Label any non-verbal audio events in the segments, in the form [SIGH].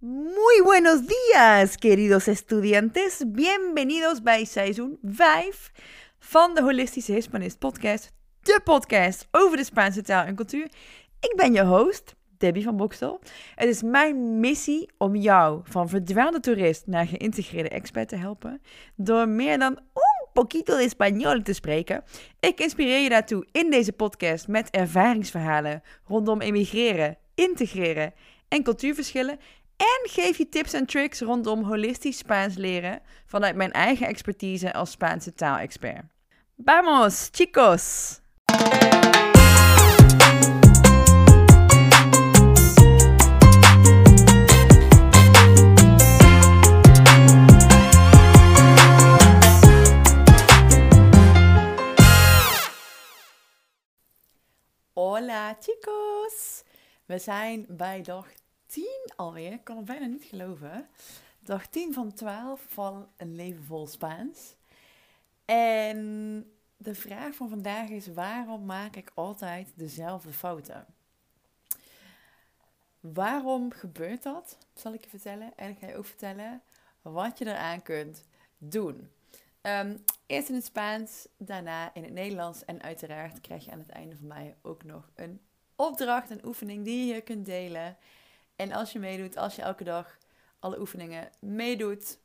Muy buenos días, queridos estudiantes. Bienvenidos bij seizoen 5 van de Holistische Hispanist podcast. De podcast over de Spaanse taal en cultuur. Ik ben je host, Debbie van Bokstel. Het is mijn missie om jou van verdwaalde toerist naar geïntegreerde expert te helpen. Door meer dan un poquito de español te spreken. Ik inspireer je daartoe in deze podcast met ervaringsverhalen rondom emigreren, integreren en cultuurverschillen. En geef je tips en tricks rondom holistisch Spaans leren vanuit mijn eigen expertise als Spaanse taalexpert. Vamos, chicos! Hola chicos! We zijn bij dag 10 alweer. Ik kan het bijna niet geloven. Dag 10 van 12 van Een Leven Vol Spaans. En de vraag van vandaag is: waarom maak ik altijd dezelfde fouten? Waarom gebeurt dat? Zal ik je vertellen. En ik ga je ook vertellen wat je eraan kunt doen. Ehm, eerst in het Spaans, daarna in het Nederlands. En uiteraard krijg je aan het einde van mij ook nog een opdracht, een oefening die je kunt delen. En als je meedoet, als je elke dag alle oefeningen meedoet,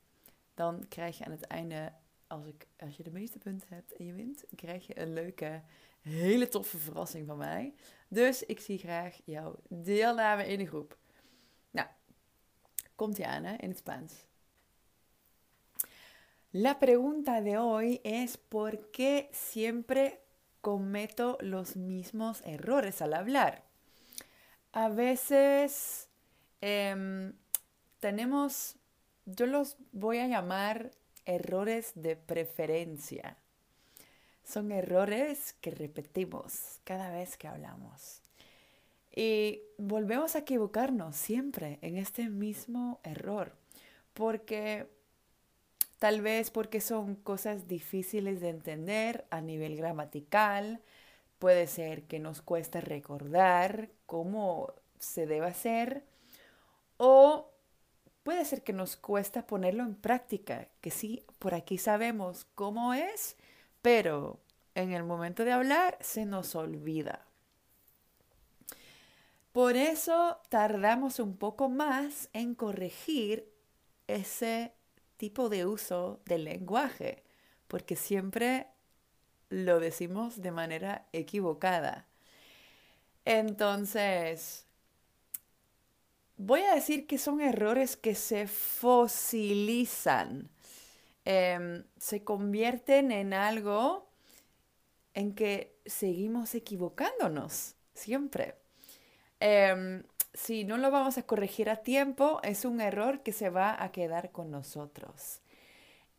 dan krijg je aan het einde, als, ik, als je de meeste punten hebt en je wint, krijg je een leuke, hele toffe verrassing van mij. Dus ik zie graag jouw deelname in de groep. Nou, komt ie aan hè, in het Spaans. La pregunta de hoy es ¿por qué siempre cometo los mismos errores al hablar? A veces Em, tenemos, yo los voy a llamar errores de preferencia. Son errores que repetimos cada vez que hablamos. Y volvemos a equivocarnos siempre en este mismo error, porque tal vez porque son cosas difíciles de entender a nivel gramatical, puede ser que nos cuesta recordar cómo se debe hacer o puede ser que nos cuesta ponerlo en práctica, que sí, por aquí sabemos cómo es, pero en el momento de hablar se nos olvida. Por eso tardamos un poco más en corregir ese tipo de uso del lenguaje, porque siempre lo decimos de manera equivocada. Entonces, voy a decir que son errores que se fosilizan, em, se convierten en algo en que seguimos equivocándonos siempre. Em, si no lo vamos a corregir a tiempo, es un error que se va a quedar con nosotros.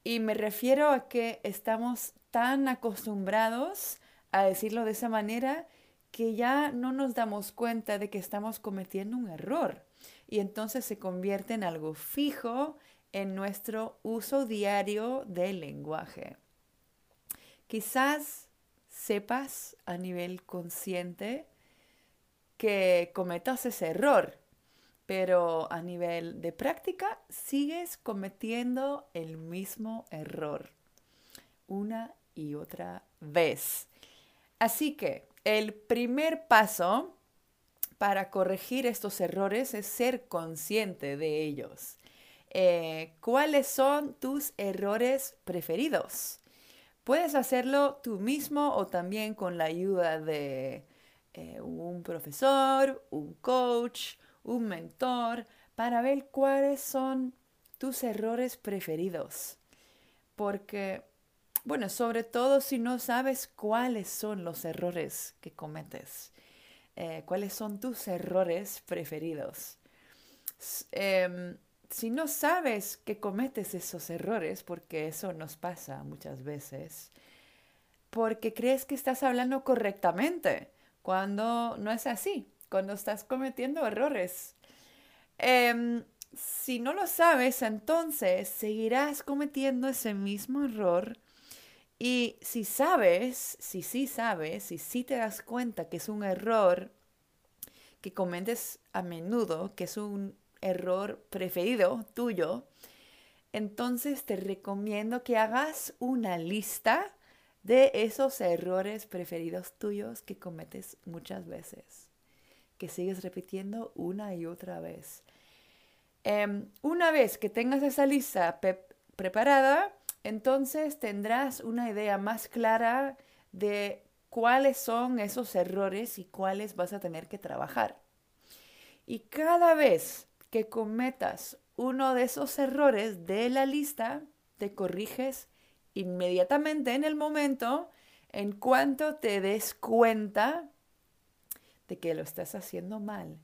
Y me refiero a que estamos tan acostumbrados a decirlo de esa manera que ya no nos damos cuenta de que estamos cometiendo un error y entonces se convierte en algo fijo en nuestro uso diario del lenguaje. Quizás sepas a nivel consciente que cometas ese error, pero a nivel de práctica sigues cometiendo el mismo error una y otra vez. Así que el primer paso para corregir estos errores es ser consciente de ellos. Eh, ¿Cuáles son tus errores preferidos? Puedes hacerlo tú mismo o también con la ayuda de eh, un profesor, un coach, un mentor, para ver cuáles son tus errores preferidos. Porque, bueno, sobre todo si no sabes cuáles son los errores que cometes. Eh, cuáles son tus errores preferidos. Em, si no sabes que cometes esos errores, porque eso nos pasa muchas veces, porque crees que estás hablando correctamente, cuando no es así, cuando estás cometiendo errores. Em, si no lo sabes, entonces seguirás cometiendo ese mismo error y si sabes, si sí sabes, si sí te das cuenta que es un error que cometes a menudo, que es un error preferido tuyo, entonces te recomiendo que hagas una lista de esos errores preferidos tuyos que cometes muchas veces, que sigues repitiendo una y otra vez. Em, una vez que tengas esa lista preparada, entonces tendrás una idea más clara de cuáles son esos errores y cuáles vas a tener que trabajar. Y cada vez que cometas uno de esos errores de la lista, te corriges inmediatamente en el momento en cuanto te des cuenta de que lo estás haciendo mal.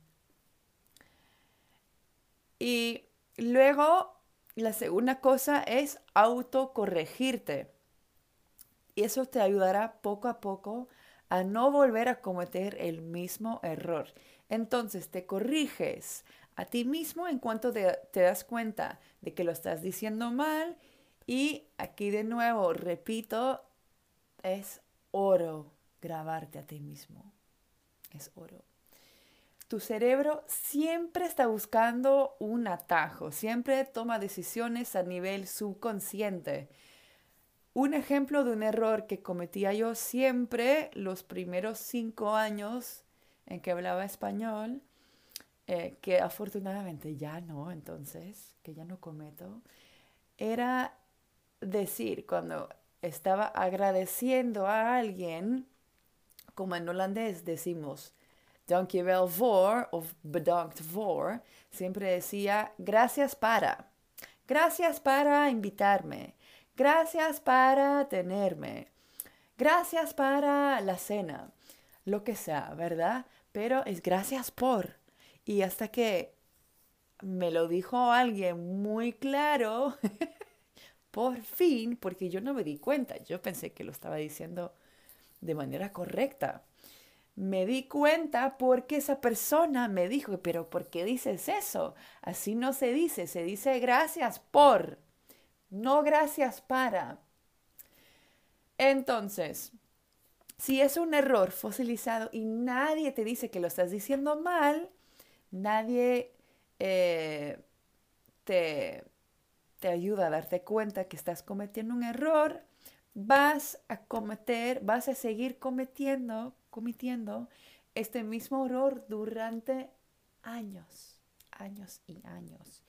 Y luego, la segunda cosa es autocorregirte. Y eso te ayudará poco a poco a no volver a cometer el mismo error. Entonces te corriges a ti mismo en cuanto te, das cuenta de que lo estás diciendo mal. Y aquí de nuevo, repito, es oro grabarte a ti mismo. Es oro. Tu cerebro siempre está buscando un atajo, siempre toma decisiones a nivel subconsciente. Un ejemplo de un error que cometía yo siempre los primeros cinco años en que hablaba español, eh, que afortunadamente ya no, entonces, que ya no cometo, era decir cuando estaba agradeciendo a alguien, como en holandés decimos, dankjewel voor o bedankt voor, siempre decía gracias para, gracias para invitarme, Gracias para tenerme. Gracias para la cena. Lo que sea, ¿verdad? Pero es gracias por. Y hasta que me lo dijo alguien muy claro, [LAUGHS] por fin, porque yo no me di cuenta, yo pensé que lo estaba diciendo de manera correcta. Me di cuenta porque esa persona me dijo, pero ¿por qué dices eso? Así no se dice, se dice gracias por no gracias para. Entonces, si es un error fosilizado y nadie te dice que lo estás diciendo mal, nadie eh, te, te ayuda a darte cuenta que estás cometiendo un error, vas a cometer, vas a seguir cometiendo, cometiendo este mismo error durante años, años y años.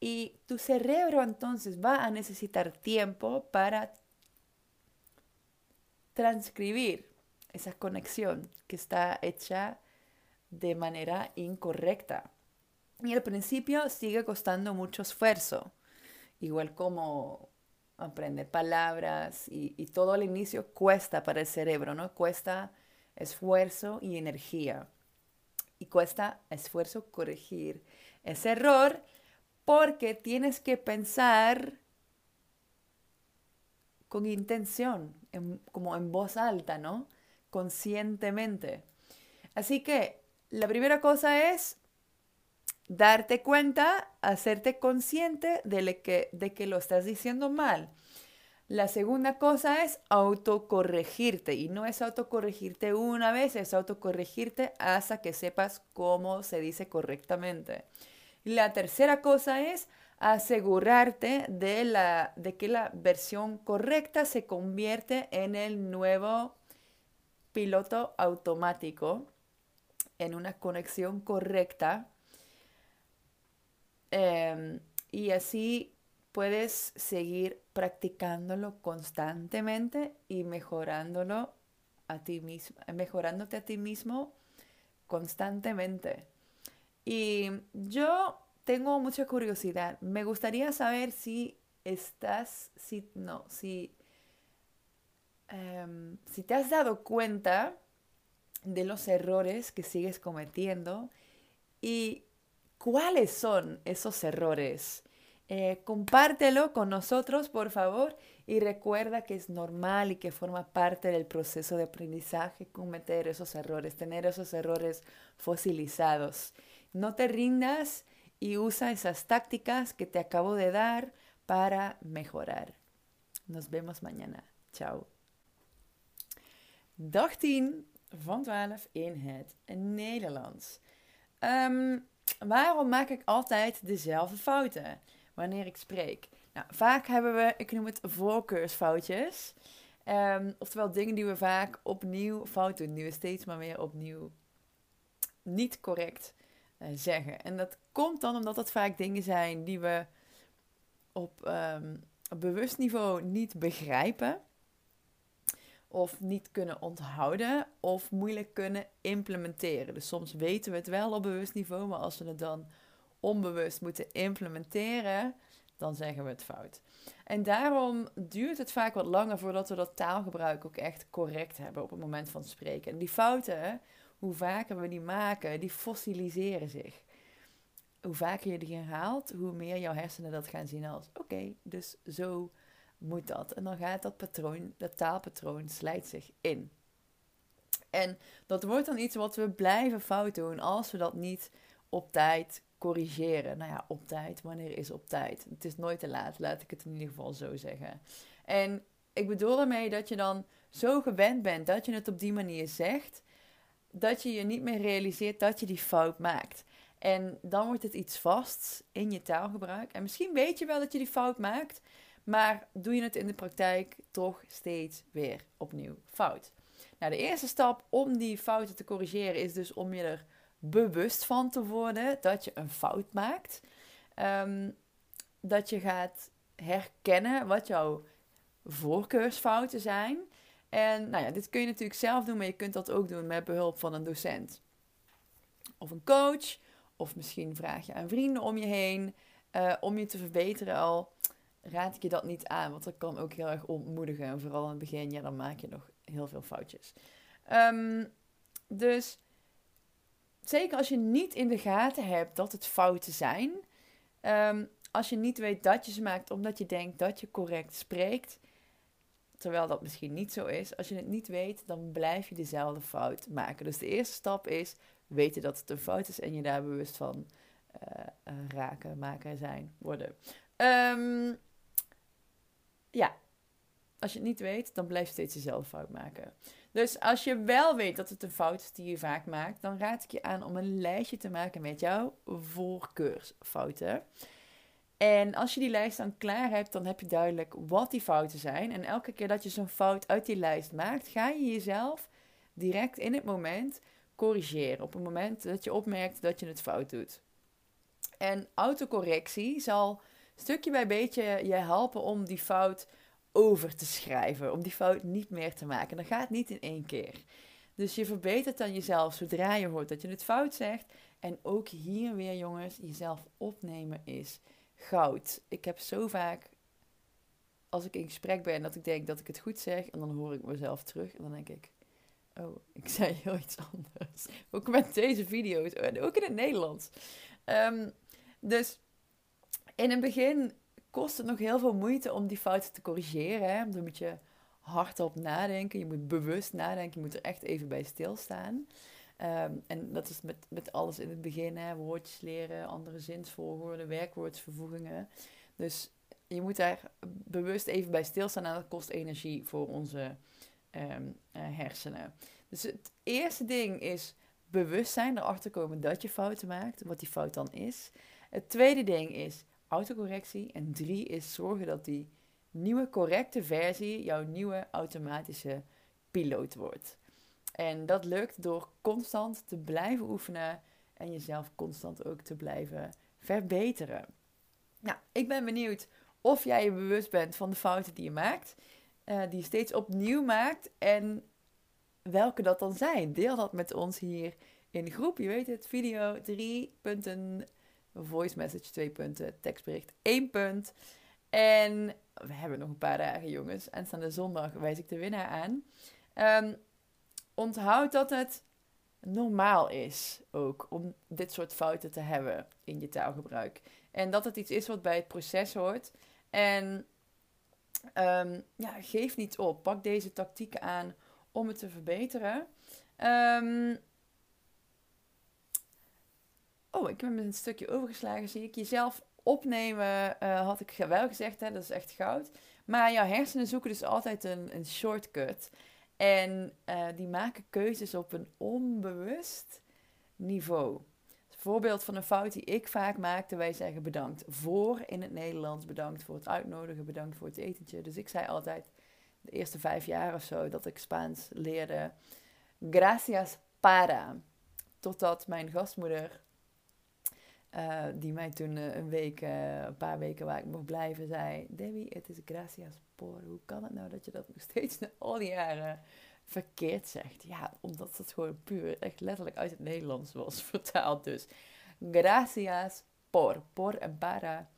Y tu cerebro entonces va a necesitar tiempo para transcribir esa conexión que está hecha de manera incorrecta. Y al principio sigue costando mucho esfuerzo, igual como aprender palabras y, y, todo al inicio cuesta para el cerebro, ¿no? Cuesta esfuerzo y energía. Y cuesta esfuerzo corregir ese error porque tienes que pensar con intención, como en voz alta, ¿no? Conscientemente. Así que la primera cosa es darte cuenta, hacerte consciente de, que, de que lo estás diciendo mal. La segunda cosa es autocorregirte y no es autocorregirte una vez, es autocorregirte hasta que sepas cómo se dice correctamente. La tercera cosa es asegurarte de, la, de que la versión correcta se convierte en el nuevo piloto automático, en una conexión correcta. Em, y así puedes seguir practicándolo constantemente y mejorándolo a ti mejorándote a ti mismo constantemente. Y yo tengo mucha curiosidad. Me gustaría saber si estás, si no, si, em, si te has dado cuenta de los errores que sigues cometiendo y cuáles son esos errores. Eh, compártelo con nosotros, por favor, y recuerda que es normal y que forma parte del proceso de aprendizaje cometer esos errores, tener esos errores fosilizados. No te rindas y usa esas tácticas que te acabo de dar para mejorar. Nos vemos mañana. Ciao. Dag 10 van 12 in het Nederlands. Um, waarom maak ik altijd dezelfde fouten wanneer ik spreek? Nou, vaak hebben we, ik noem het voorkeursfoutjes. Ehm, oftewel dingen die we vaak opnieuw fout doen, die we steeds maar weer opnieuw niet correct uh, zeggen. En dat komt dan omdat het vaak dingen zijn die we op, um, op bewust niveau niet begrijpen. Of niet kunnen onthouden of moeilijk kunnen implementeren. Dus soms weten we het wel op bewust niveau, maar als we het dan onbewust moeten implementeren, dan zeggen we het fout. En daarom duurt het vaak wat langer voordat we dat taalgebruik ook echt correct hebben op het moment van spreken. En die fouten, hoe vaker we die maken, die fossiliseren zich. Hoe vaker je die herhaalt, hoe meer jouw hersenen dat gaan zien als: oké, dus zo moet dat. En dan gaat dat patroon, dat taalpatroon, slijt zich in. En dat wordt dan iets wat we blijven fout doen als we dat niet op tijd corrigeren. Nou ja, op tijd. Wanneer is op tijd? Het is nooit te laat, laat ik het in ieder geval zo zeggen. En ik bedoel ermee dat je dan zo gewend bent dat je het op die manier zegt, dat je je niet meer realiseert dat je die fout maakt. En dan wordt het iets vasts in je taalgebruik. En misschien weet je wel dat je die fout maakt, maar doe je het in de praktijk toch steeds weer opnieuw fout. Nou, de eerste stap om die fouten te corrigeren is dus om je er bewust van te worden dat je een fout maakt. Ehm, dat je gaat herkennen wat jouw voorkeursfouten zijn. En nou ja, dit kun je natuurlijk zelf doen, maar je kunt dat ook doen met behulp van een docent. Of een coach, of misschien vraag je aan vrienden om je heen. Uh, om je te verbeteren al raad ik je dat niet aan, want dat kan ook heel erg ontmoedigen. En vooral in het begin, ja, dan maak je nog heel veel foutjes. Um, dus zeker als je niet in de gaten hebt dat het fouten zijn. Um, als je niet weet dat je ze maakt omdat je denkt dat je correct spreekt. Terwijl dat misschien niet zo is. Als je het niet weet, dan blijf je dezelfde fout maken. Dus de eerste stap is weten dat het een fout is en je daar bewust van uh, raken, maken, zijn, worden. Um, ja, als je het niet weet, dan blijf je steeds dezelfde fout maken. Dus als je wel weet dat het een fout is die je vaak maakt, dan raad ik je aan om een lijstje te maken met jouw voorkeursfouten. En als je die lijst dan klaar hebt, dan heb je duidelijk wat die fouten zijn. En elke keer dat je zo'n fout uit die lijst maakt, ga je jezelf direct in het moment corrigeren. Op het moment dat je opmerkt dat je het fout doet. En autocorrectie zal stukje bij beetje je helpen om die fout over te schrijven. Om die fout niet meer te maken. Dat gaat niet in één keer. Dus je verbetert dan jezelf zodra je hoort dat je het fout zegt. En ook hier weer, jongens, jezelf opnemen is goud. Ik heb zo vaak, als ik in gesprek ben, dat ik denk dat ik het goed zeg. En dan hoor ik mezelf terug. En dan denk ik, oh, ik zei [LAUGHS] heel iets anders. Ook met deze video's. Ook in het Nederlands. Um, dus in het begin kost het nog heel veel moeite om die fouten te corrigeren. Hè? Dan moet je hardop nadenken. Je moet bewust nadenken. Je moet er echt even bij stilstaan. Um, en dat is met, met alles in het begin. Hè? Woordjes leren, andere zinsvolgorde, werkwoordsvervoegingen. Dus je moet daar bewust even bij stilstaan. En dat kost energie voor onze um, uh, hersenen. Dus het eerste ding is bewustzijn. Erachter komen dat je fouten maakt. Wat die fout dan is. Het tweede ding is autocorrectie. En drie is zorgen dat die nieuwe correcte versie jouw nieuwe automatische piloot wordt. En dat lukt door constant te blijven oefenen en jezelf constant ook te blijven verbeteren. Nou, ik ben benieuwd of jij je bewust bent van de fouten die je maakt, uh, die je steeds opnieuw maakt en welke dat dan zijn. Deel dat met ons hier in de groep. Je weet het, video 3.0 voice message 2 punten, tekstbericht 1 punt. En we hebben nog een paar dagen, jongens. Aanstaande zondag wijs ik de winnaar aan. Um, onthoud dat het normaal is ook om dit soort fouten te hebben in je taalgebruik. En dat het iets is wat bij het proces hoort. En um, ja, geef niet op. Pak deze tactieken aan om het te verbeteren. Um, Oh, ik heb een stukje overgeslagen, zie ik. Jezelf opnemen, uh, had ik wel gezegd, hè, dat is echt goud. Maar jouw hersenen zoeken dus altijd een, een shortcut. En uh, die maken keuzes op een onbewust niveau. voorbeeld van een fout die ik vaak maakte. Wij zeggen bedankt voor in het Nederlands. Bedankt voor het uitnodigen. Bedankt voor het etentje. Dus ik zei altijd de eerste vijf jaar of zo dat ik Spaans leerde. Gracias para. Totdat mijn gastmoeder, uh, die mij toen uh, een week, uh, een paar weken waar ik mocht blijven, zei: Debbie, het is gracias por. Hoe kan het nou dat je dat nog steeds na al die jaren verkeerd zegt? Ja, omdat het gewoon puur, echt letterlijk uit het Nederlands was [LAUGHS] vertaald. Dus gracias por. Por en para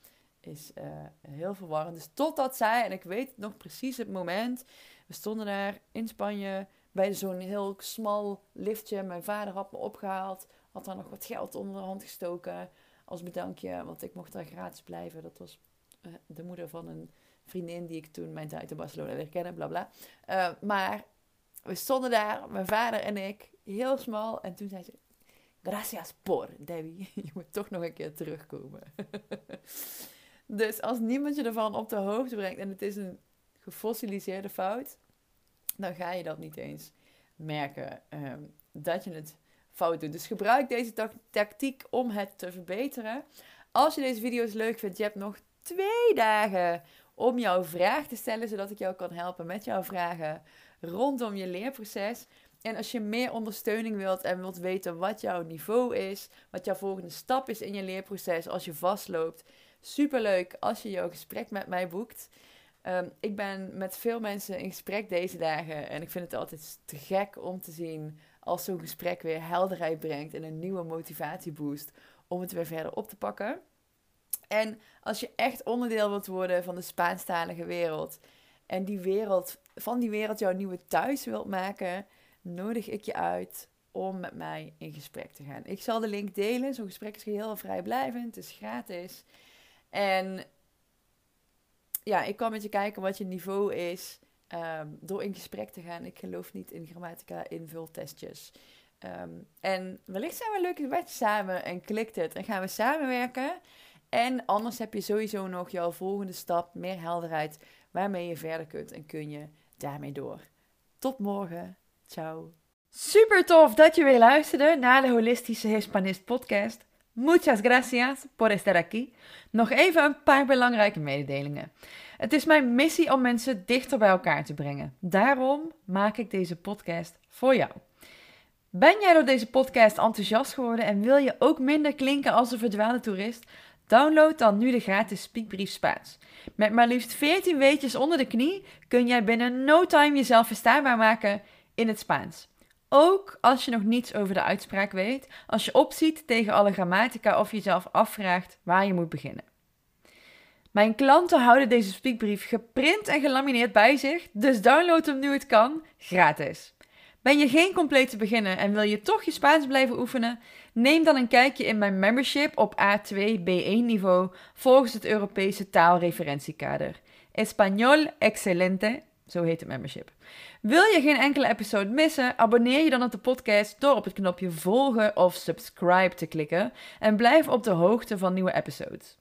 is heel verwarrend. Dus totdat zij, en ik weet nog precies het moment, we stonden daar in Spanje bij zo'n heel smal liftje. Mijn vader had me opgehaald, had daar nog wat geld onder de hand gestoken als bedankje, want ik mocht daar gratis blijven. Dat was uh, de moeder van een vriendin die ik toen mijn tijd in Barcelona leerde kennen, bla bla. Uh, maar we stonden daar, mijn vader en ik, heel smal. En toen zei ze, gracias por, Debbie. [LAUGHS] Je moet toch nog een keer terugkomen. [LAUGHS] dus als niemand je ervan op de hoogte brengt en het is een gefossiliseerde fout, dan ga je dat niet eens merken um, dat je het fout. Dus gebruik deze tactiek om het te verbeteren. Als je deze video's leuk vindt, je hebt nog twee dagen om jouw vraag te stellen, zodat ik jou kan helpen met jouw vragen rondom je leerproces. En als je meer ondersteuning wilt en wilt weten wat jouw niveau is, wat jouw volgende stap is in je leerproces als je vastloopt, superleuk als je jouw gesprek met mij boekt. Um, ik ben met veel mensen in gesprek deze dagen en ik vind het altijd te gek om te zien als zo'n gesprek weer helderheid brengt en een nieuwe motivatieboost om het weer verder op te pakken. En als je echt onderdeel wilt worden van de Spaanstalige wereld en die wereld, van die wereld jouw nieuwe thuis wilt maken, nodig ik je uit om met mij in gesprek te gaan. Ik zal de link delen. Zo'n gesprek is heel vrijblijvend, het is gratis. En ja, ik kan met je kijken wat je niveau is um, door in gesprek te gaan. Ik geloof niet in grammatica invultestjes. Um, en wellicht zijn we leuk wet samen en klikt het en gaan we samenwerken. En anders heb je sowieso nog jouw volgende stap, meer helderheid, waarmee je verder kunt en kun je daarmee door. Tot morgen. Ciao. Super tof dat je weer luisterde naar de Holistische Hispanist podcast. Muchas gracias por estar aquí. Nog even een paar belangrijke mededelingen. Het is mijn missie om mensen dichter bij elkaar te brengen. Daarom maak ik deze podcast voor jou. Ben jij door deze podcast enthousiast geworden en wil je ook minder klinken als een verdwaalde toerist? Download dan nu de gratis Speakbrief Spaans. Met maar liefst 14 weetjes onder de knie kun jij binnen no time jezelf verstaanbaar maken in het Spaans. Ook als je nog niets over de uitspraak weet, als je opziet tegen alle grammatica of jezelf afvraagt waar je moet beginnen. Mijn klanten houden deze speakbrief geprint en gelamineerd bij zich, dus download hem nu het kan, gratis. Ben je geen complete beginner en wil je toch je Spaans blijven oefenen? Neem dan een kijkje in mijn membership op A2 B1 niveau volgens het Europese taalreferentiekader. Español Excelente, zo heet het membership. Wil je geen enkele episode missen? Abonneer je dan op de podcast door op het knopje volgen of subscribe te klikken en blijf op de hoogte van nieuwe episodes.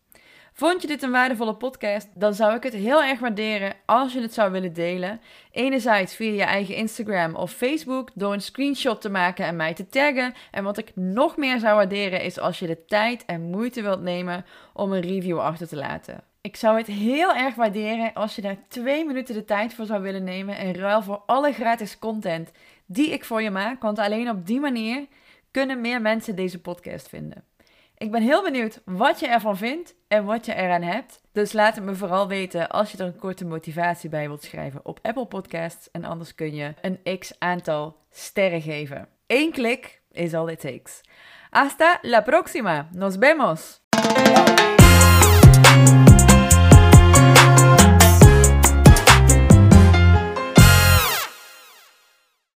Vond je dit een waardevolle podcast? Dan zou ik het heel erg waarderen als je het zou willen delen. Enerzijds via je eigen Instagram of Facebook door een screenshot te maken en mij te taggen. En wat ik nog meer zou waarderen is als je de tijd en moeite wilt nemen om een review achter te laten. Ik zou het heel erg waarderen als je daar twee minuten de tijd voor zou willen nemen in ruil voor alle gratis content die ik voor je maak. Want alleen op die manier kunnen meer mensen deze podcast vinden. Ik ben heel benieuwd wat je ervan vindt en wat je eraan hebt. Dus laat het me vooral weten als je er een korte motivatie bij wilt schrijven op Apple Podcasts. En anders kun je een x aantal sterren geven. Eén klik is all it takes. Hasta la próxima. Nos vemos.